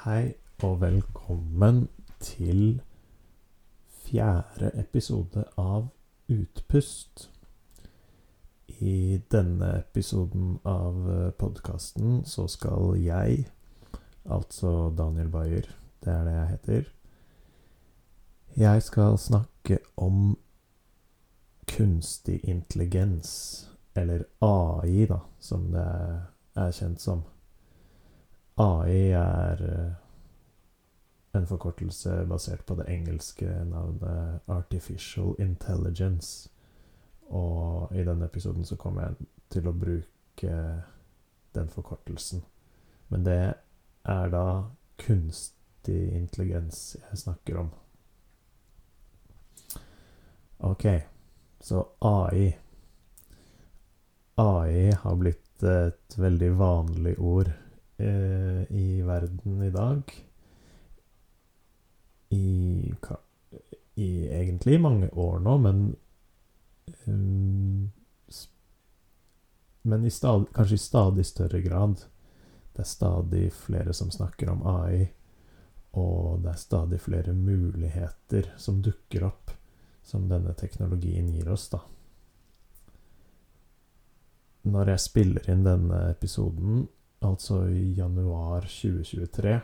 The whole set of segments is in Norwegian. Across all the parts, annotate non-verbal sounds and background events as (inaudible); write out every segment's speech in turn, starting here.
Hei og velkommen til fjerde episode av Utpust. I denne episoden av podkasten så skal jeg, altså Daniel Bayer, det er det jeg heter Jeg skal snakke om kunstig intelligens, eller AI, da, som det er kjent som. AI er eh, en forkortelse basert på det engelske navnet Artificial Intelligence. Og i denne episoden så kommer jeg til å bruke den forkortelsen. Men det er da kunstig intelligens jeg snakker om. Ok, så AI. AI har blitt et veldig vanlig ord i verden i dag. I, i egentlig mange år nå, men um, Men i stad, kanskje i stadig større grad. Det er stadig flere som snakker om AI, og det er stadig flere muligheter som dukker opp, som denne teknologien gir oss, da. Når jeg spiller inn denne episoden, altså i januar 2023,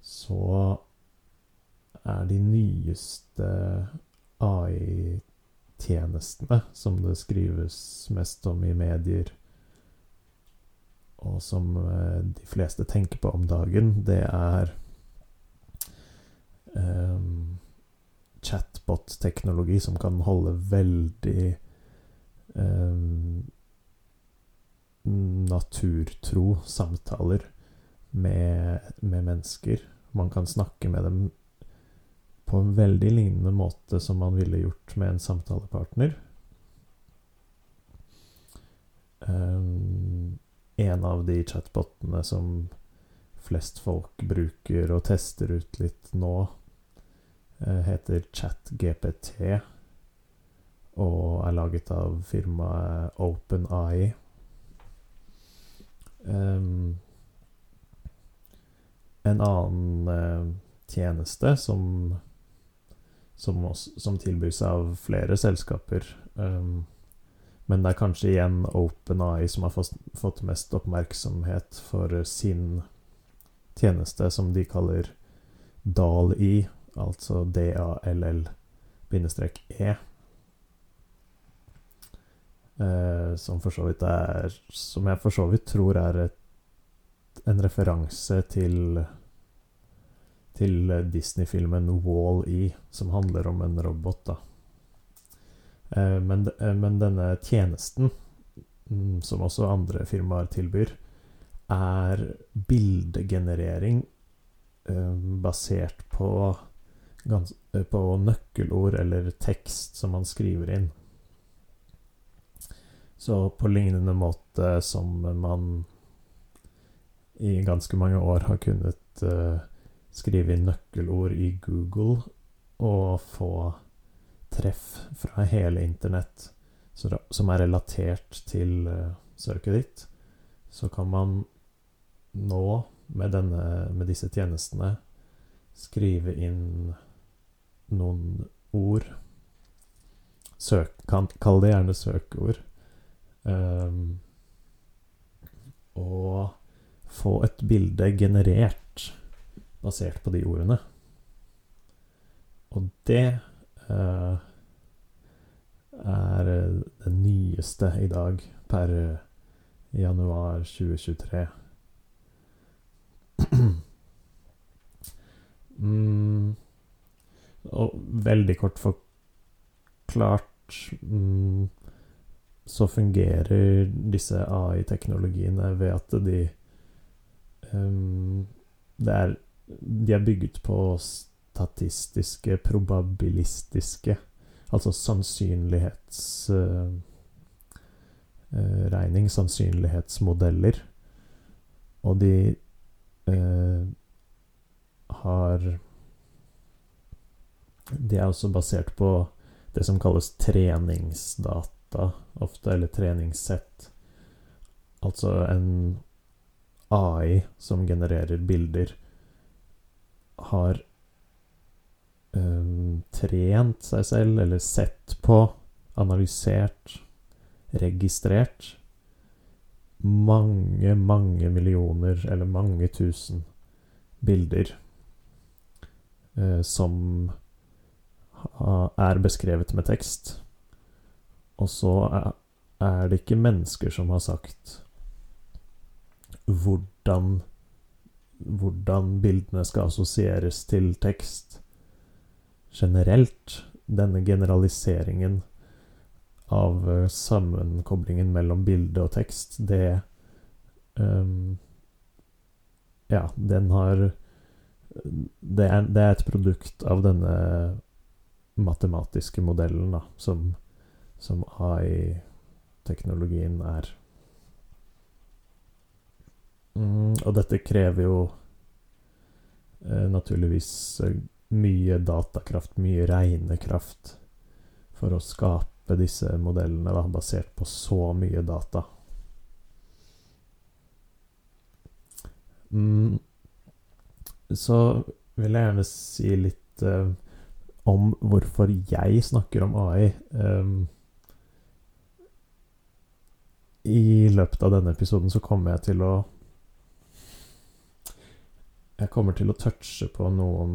så er de nyeste AI-tjenestene som det skrives mest om i medier, og som eh, de fleste tenker på om dagen, det er um, chatbot-teknologi som kan holde veldig um, naturtro samtaler med, med, mennesker. Man kan snakke med dem på en veldig lignende måte som man ville gjort med en samtalepartner. Um, en av de chatbotene som flest folk bruker og tester ut litt nå, uh, heter ChatGPT og er laget av firmaet OpenAI. Um, en annen uh, tjeneste som som, som, tilbys av flere selskaper. Um, men det er kanskje igjen OpenAI som har fått, fått mest oppmerksomhet for sin tjeneste, som de kaller DAL-I, altså D-A-L-L-E. Uh, som for så vidt er Som jeg for så vidt tror er et, en referanse til til Disney-filmen Wall-E, som handler om en robot, da. Uh, men, uh, men, denne tjenesten, mm, som også andre firmaer tilbyr, er bildegenerering basert på, på nøkkelord eller tekst som man skriver inn. Så på lignende måte som man i ganske mange år har kunnet uh, skrive inn nøkkelord i Google og få treff fra hele internett som er relatert til uh, søket ditt, så kan man nå, med, denne, med disse tjenestene, skrive inn noen ord. Søk, Kall det gjerne søkeord og få et bilde generert basert på de ordene. Og det uh, er det nyeste i dag per januar 2023. (clears throat) mm, og veldig kort forklart mm, så fungerer disse AI-teknologiene ved at de um, er, De er bygget på statistiske, probabilistiske Altså sannsynlighetsregning, uh, uh, sannsynlighetsmodeller. Og de uh, har De er også basert på det som kalles treningsdata data ofte, eller treningssett. Altså en AI som genererer bilder, har um, trent seg selv, eller sett på, analysert, registrert mange, mange millioner, eller mange tusen, bilder uh, som er beskrevet med tekst. Og så er det ikke mennesker som har sagt hvordan hvordan bildene skal assosieres til tekst generelt. Denne generaliseringen av eh, sammenkoblingen mellom bilde og tekst, det um, Ja, den har det er, det er, et produkt av denne matematiske modellen da, som, som AI-teknologien er. Mm, og dette krever jo eh, naturligvis eh, mye datakraft, mye regnekraft, for å skape disse modellene da, basert på så mye data. Mm, så vil jeg gjerne si litt eh, om hvorfor jeg snakker om AI. Um, I løpet av denne episoden så kommer jeg til å jeg kommer til å touche på noen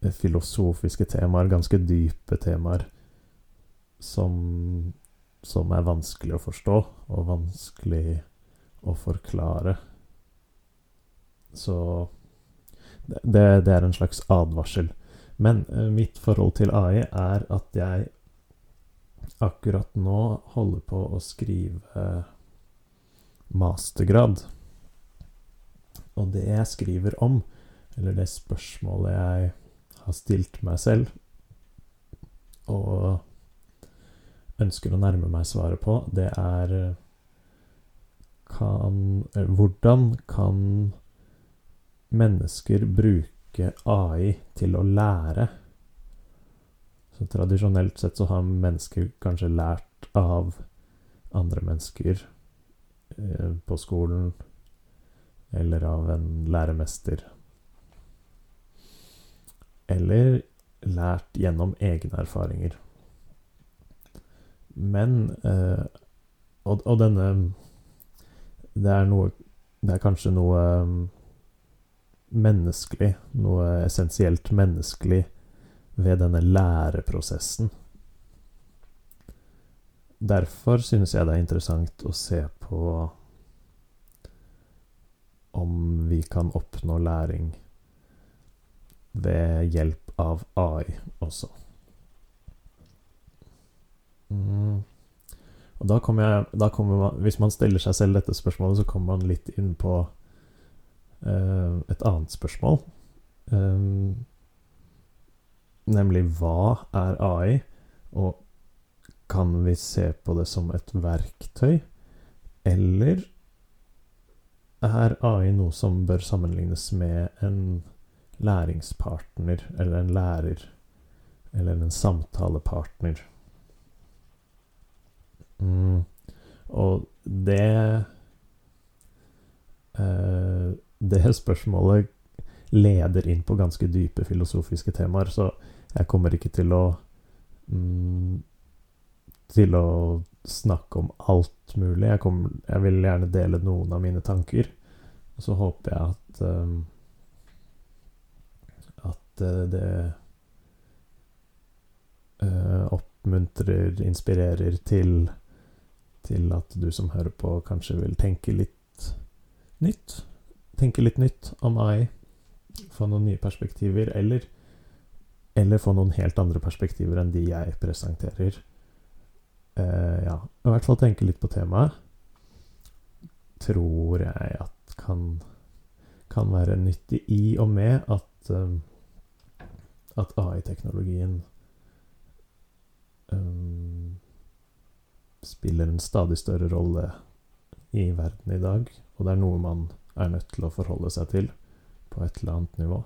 filosofiske temaer, ganske dype temaer, som, som er vanskelig å forstå og vanskelig å forklare. Så det, det er en slags advarsel. Men uh, mitt forhold til AI er at jeg akkurat nå holder på å skrive mastergrad. Og det jeg skriver om, eller det spørsmålet jeg har stilt meg selv, og ønsker å nærme meg svaret på, det er kan, Hvordan kan mennesker bruke AI til å lære? Så tradisjonelt sett så har mennesker kanskje lært av andre mennesker eh, på skolen, eller av en læremester. Eller lært gjennom egne erfaringer. Men eh, og, og, denne Det er noe Det er kanskje noe um, menneskelig, noe essensielt menneskelig ved denne læreprosessen. Derfor synes jeg det er interessant å se på om vi kan oppnå læring ved hjelp av AI også. Mm. Og da kommer jeg da kommer man, Hvis man stiller seg selv dette spørsmålet, så kommer man litt inn på uh, et annet spørsmål. Um, nemlig hva er AI, og kan vi se på det som et verktøy, eller er AI noe som bør sammenlignes med en læringspartner, eller en lærer, eller en samtalepartner. Mm. Og det eh, Det (laughs) spørsmålet leder inn på ganske dype filosofiske temaer, så jeg kommer ikke til å mm, Til å snakke om alt mulig. Jeg, kommer, jeg, vil gjerne dele noen av mine tanker. Og så håper jeg at um, At uh, det uh, oppmuntrer, inspirerer til til at du som hører på, kanskje vil tenke litt nytt. Tenke litt nytt om AI. Få noen nye perspektiver, eller, eller få noen helt andre perspektiver enn de jeg presenterer. Uh, ja, i hvert fall tenke litt på temaet. Tror jeg at kan, kan være nyttig i og med at um, at AI-teknologien um, spiller en stadig større rolle i verden i dag, og det er noe man er nødt til å forholde seg til på et eller annet nivå.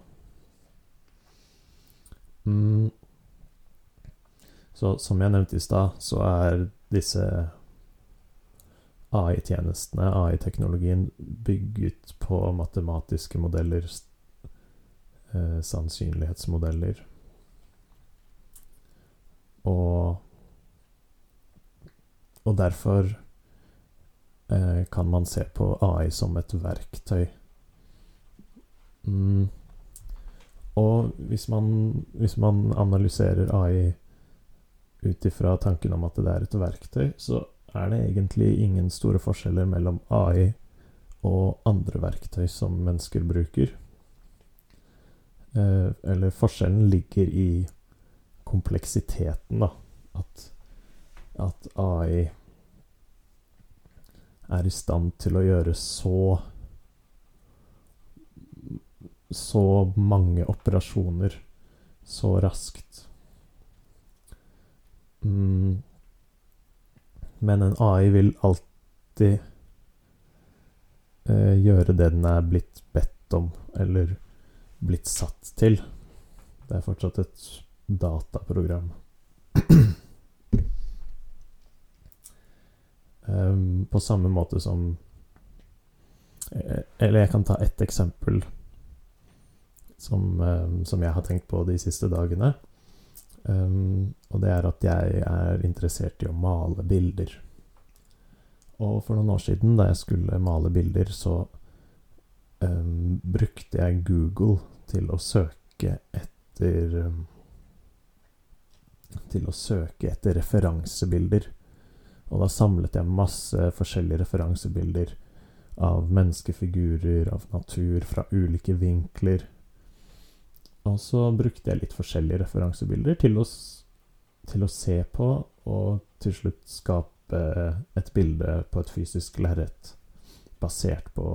Mm. Så som jeg nevnte i stad, så er disse AI-tjenestene, AI-teknologien, bygget på matematiske modeller eh, sannsynlighetsmodeller. Og Og derfor eh, kan man se på AI som et verktøy. Mm. Og hvis man, hvis man analyserer AI ut ifra tanken om at det er et verktøy, så er det egentlig ingen store forskjeller mellom AI og andre verktøy som mennesker bruker. Eh, eller forskjellen ligger i kompleksiteten, da. At, at AI er i stand til å gjøre så så mange operasjoner så raskt. Mm. Men en AI vil alltid eh, gjøre det den er blitt bedt om, eller blitt satt til. Det er fortsatt et dataprogram. um, (clears throat) på samme måte som eh, Eller jeg kan ta ett eksempel som, um, som, jeg har tenkt på de siste dagene. Um, og det er at jeg er interessert i å male bilder. Og for noen år siden, da jeg skulle male bilder, så um, brukte jeg Google til å søke etter um, Til å søke etter referansebilder. Og da samlet jeg masse forskjellige referansebilder av menneskefigurer, av natur, fra ulike vinkler. Og så brukte jeg litt forskjellige referansebilder til å, til å se på, og til slutt skape et bilde på et fysisk lerret basert på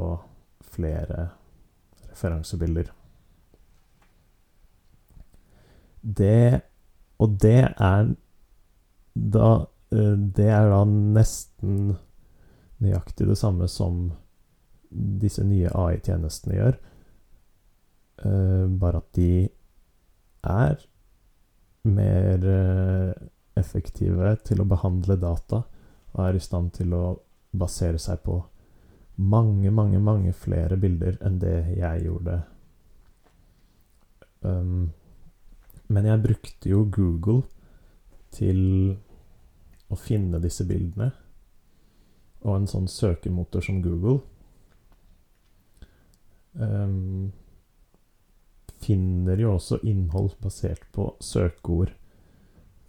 flere referansebilder. Det Og det er da eh, Det er da nesten nøyaktig det samme som disse nye AI-tjenestene gjør. Uh, bare at de er mer uh, effektive til å behandle data og er i stand til å basere seg på mange, mange, mange flere bilder enn det jeg gjorde. Um, men jeg brukte jo Google til å finne disse bildene. Og en sånn søkemotor som Google um, finner jo også innhold basert på søkeord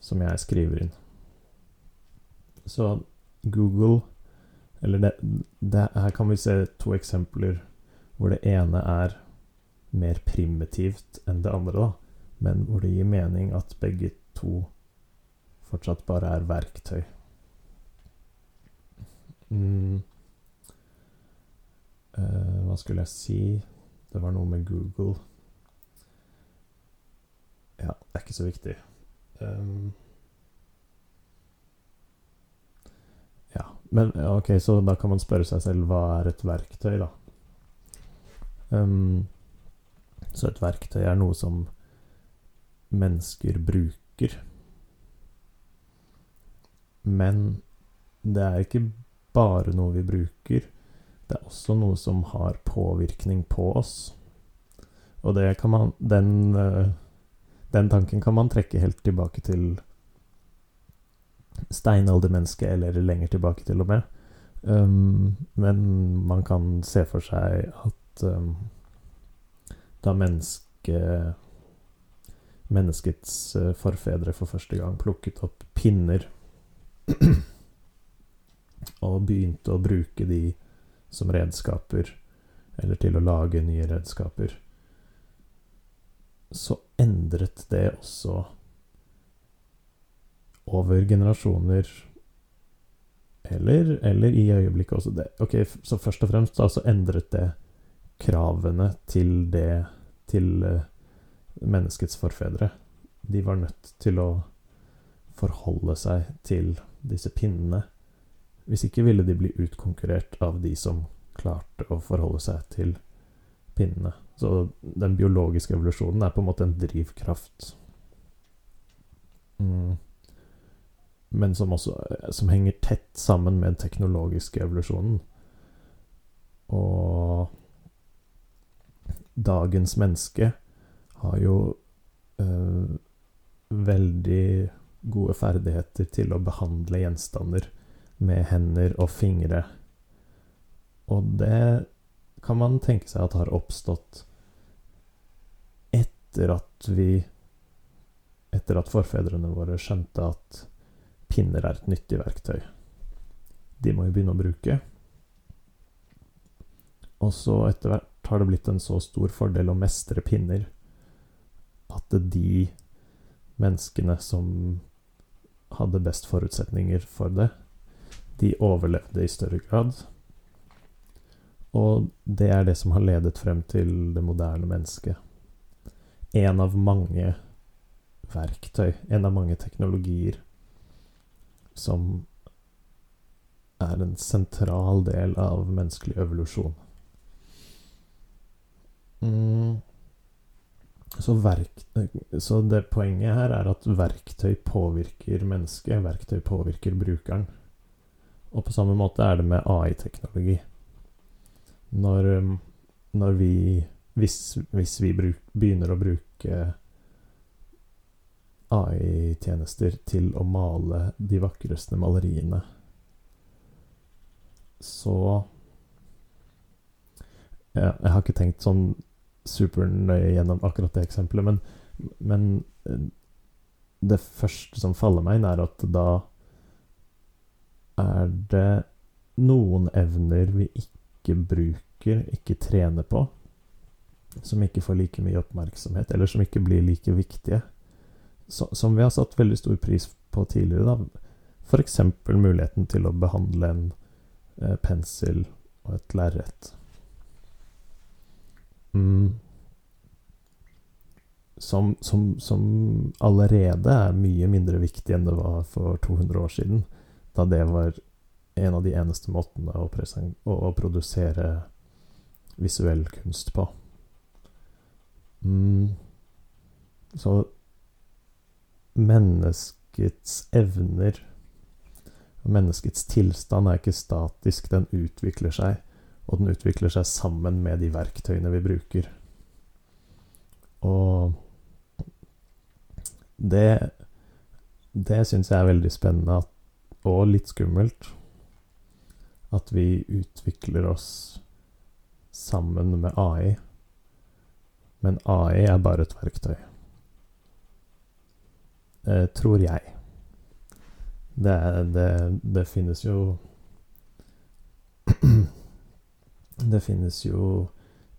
som jeg skriver inn. Så Google Eller det, det, her kan vi se to eksempler hvor det ene er mer primitivt enn det andre, da. Men hvor det gir mening at begge to fortsatt bare er verktøy. Mm. Uh, hva skulle jeg si? Det var noe med Google. Ja, det er ikke så viktig. Um, ja, men ok, så da kan man spørre seg selv hva er et verktøy, da? Um, så et verktøy er noe som mennesker bruker. Men det er ikke bare noe vi bruker. Det er også noe som har påvirkning på oss. Og det kan man Den uh, den tanken kan man trekke helt tilbake til steinaldermennesket, eller lenger tilbake til og med. Um, men man kan se for seg at um, da menneske, menneskets uh, forfedre for første gang plukket opp pinner (clears throat) og begynte å bruke de som redskaper, eller til å lage nye redskaper, så endret det også over generasjoner eller, eller, i øyeblikket også det. Ok, Så først og fremst da, så endret det kravene til det til uh, menneskets forfedre. De var nødt til å forholde seg til disse pinnene. Hvis ikke ville de bli utkonkurrert av de som klarte å forholde seg til pinnene. Så den biologiske evolusjonen er på en måte en drivkraft. Mm. Men som også som henger tett sammen med den teknologiske evolusjonen. Og dagens menneske har jo øh, veldig gode ferdigheter til å behandle gjenstander med hender og fingre. Og det kan man tenke seg at har oppstått etter at vi Etter at forfedrene våre skjønte at pinner er et nyttig verktøy. De må jo begynne å bruke. Og så etter hvert har det blitt en så stor fordel å mestre pinner at de menneskene som hadde best forutsetninger for det, de overlevde i større grad. Og det er det som har ledet frem til det moderne mennesket. En av mange verktøy, en av mange teknologier som er en sentral del av menneskelig evolusjon. Mm. Så, verk, så, det poenget her er at verktøy påvirker mennesket, verktøy påvirker brukeren. Og på samme måte er det med AI-teknologi. Når, um, når, vi Hvis, hvis vi bruk, begynner å bruke AI-tjenester til å male de vakreste maleriene, så ja, Jeg har ikke tenkt sånn supernøye gjennom akkurat det eksempelet, men, men eh, det første som faller meg inn, er at da er det noen evner vi ikke bruker, ikke trener på, som ikke får like mye oppmerksomhet, eller som ikke blir like viktige, så, som vi har satt veldig stor pris på tidligere. da. F.eks. muligheten til å behandle en eh, pensel og et lerret. Mm. Som, som, som, allerede er mye mindre viktig enn det var for 200 år siden, da det var en av de eneste måtene å, å, produsere visuell kunst på. Mm. Så menneskets evner Menneskets tilstand er ikke statisk, den utvikler seg og den utvikler seg sammen med de verktøyene vi bruker. Og det Det syns jeg er veldig spennende og litt skummelt. At vi utvikler oss sammen med AI. Men AI er bare et verktøy. Eh, tror jeg. Det, det, det finnes jo (clears throat) Det finnes jo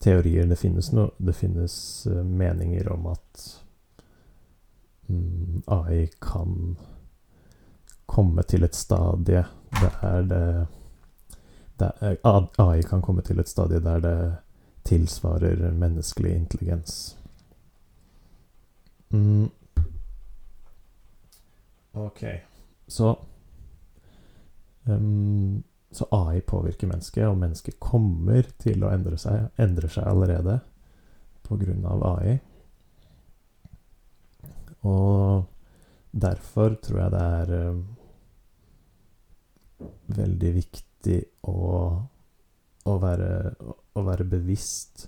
teorier, det finnes, noe det finnes uh, meninger om at um, AI kan komme til et stadie der det der, AI kan komme til et stadie der det tilsvarer menneskelig intelligens. Mm. Ok, så um, så AI påvirker mennesket, og mennesket kommer til å endre seg, endrer seg allerede pga. AI. Og derfor tror jeg det er um, veldig viktig å, å, være, å, være, bevisst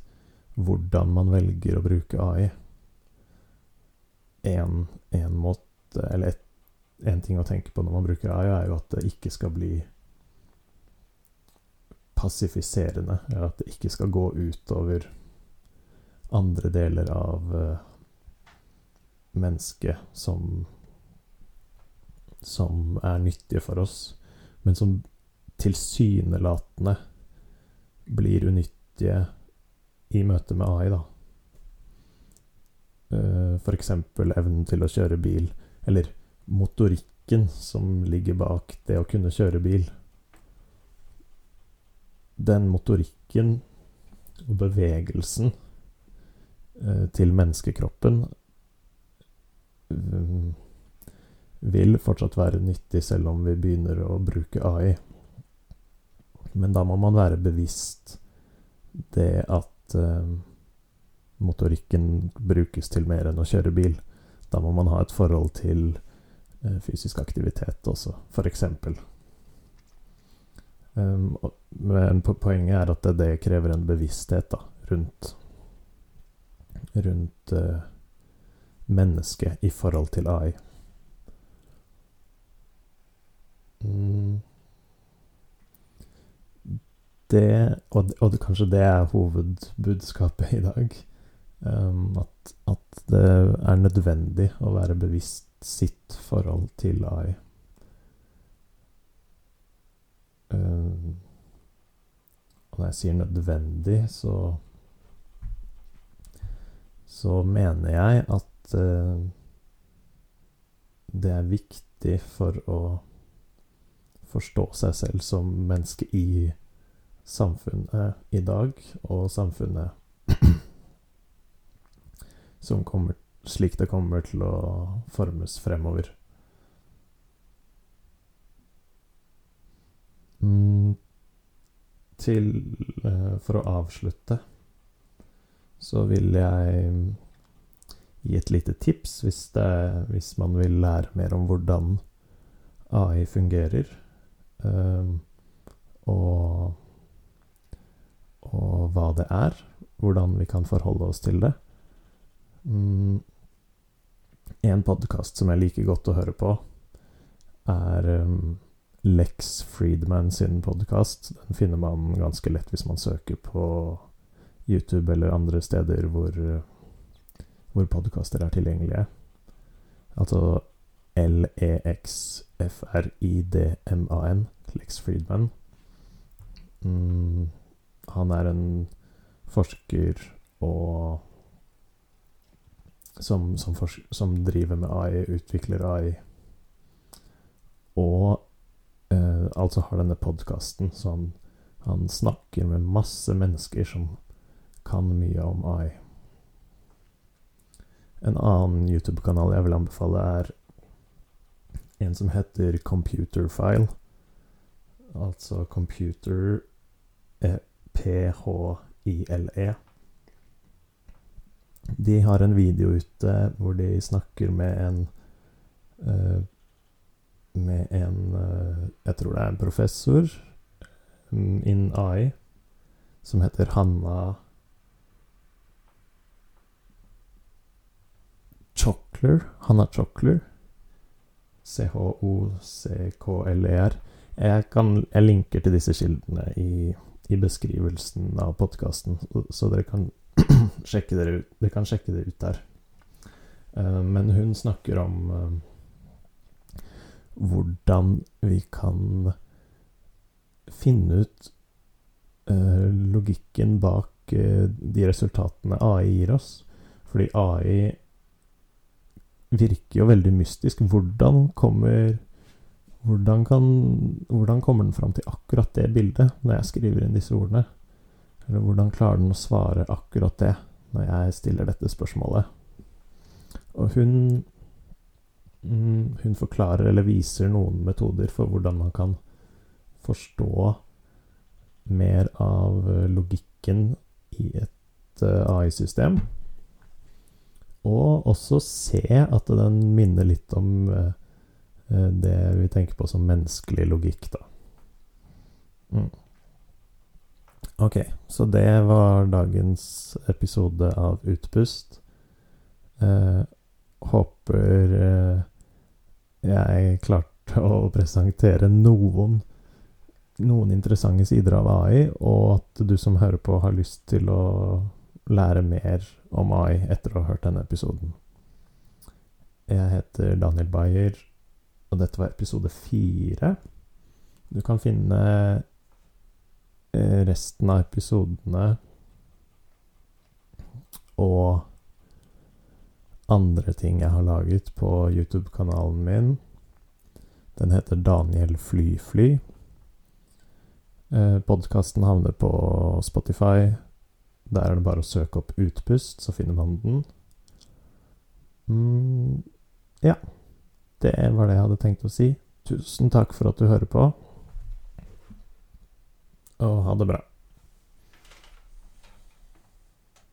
hvordan man velger å bruke AI. En, en måte, eller et, en ting å tenke på når man bruker AI, er jo at det ikke skal bli passifiserende. At det ikke skal gå utover andre deler av uh, mennesket som som er nyttige for oss, men som tilsynelatende blir unyttige i møte med AI, da. F.eks. for eksempel evnen til å kjøre bil, eller motorikken som ligger bak det å kunne kjøre bil den motorikken og bevegelsen eh, til menneskekroppen um, vil fortsatt være nyttig selv om vi begynner å bruke AI. Men da må man være bevisst det at eh, motorikken brukes til mer enn å kjøre bil. Da må man ha et forhold til eh, fysisk aktivitet også, eksempel. Um, men poenget er at det, det krever en bevissthet da, rundt rundt uh, mennesket i forhold til AI. Mm. Det, og, og kanskje det er hovedbudskapet i dag, um, at, at, det er nødvendig å være bevisst sitt forhold til AI. Um, og når jeg sier nødvendig, så så mener jeg at uh, det er viktig for å forstå seg selv som menneske i samfunnet i dag, og samfunnet (clears throat) som kommer slik det kommer til å formes fremover. Mm, til uh, For å avslutte så vil jeg gi et lite tips hvis, det, hvis man vil lære mer om hvordan AI fungerer. Um, og, og hva det er. Hvordan vi kan forholde oss til det. Um, en podkast som jeg liker godt å høre på, er um, Lex Friedman sin podkast. Den finner man ganske lett hvis man søker på YouTube eller andre steder hvor, hvor podkaster er tilgjengelige. Altså L-E-X-F-R-I-D-M-A-N, Lex Friedman. Mm, han er en forsker og som, som, som, driver med AI, utvikler AI. Og eh, altså har denne podkasten, så han, han snakker med masse mennesker som kan mye om AI. En annen YouTube-kanal jeg vil anbefale, er en som heter Computerfile. Altså computer P-H-I-L-E. De har en video ute hvor de snakker med en uh, Med en uh, Jeg tror det er en professor um, innen AI som heter Hanna Chokler. Hanna Chokler. C-H-O-C-K-L-E-R. Jeg, jeg linker til disse kildene i, i beskrivelsen av podkasten, så dere kan, (clears throat) sjekke dere, ut, dere kan sjekke det ut der. Uh, men hun snakker om uh, hvordan vi kan finne ut uh, logikken bak de resultatene AI gir oss. Fordi AI virker jo veldig mystisk. Hvordan kommer hvordan, kan, hvordan kommer den fram til akkurat det bildet når jeg skriver inn disse ordene? Eller hvordan klarer den å svare akkurat det når jeg stiller dette spørsmålet? Og hun mm, Hun forklarer eller viser noen metoder for hvordan man kan forstå mer av logikken i et eh, AI-system. Og også se at den minner litt om eh, eh, det vi tenker på som menneskelig logikk, da. Mm. Ok, så det var dagens episode av Utpust. Eh, håper eh, jeg klarte å presentere noen noen interessante sider av AI, og at du som hører på, har lyst til å lære mer om AI etter å ha hørt denne episoden. Jeg heter Daniel Bayer, og dette var episode fire. Du kan finne eh, resten av episodene og andre ting jeg har laget på YouTube-kanalen min. Den heter Daniel Flyfly. Eh, Podkasten havner på Spotify, der er det bare å søke opp Utpust, så finner man den. Mm, ja. Det var det jeg hadde tenkt å si. Tusen takk for at du hører på, og ha det bra.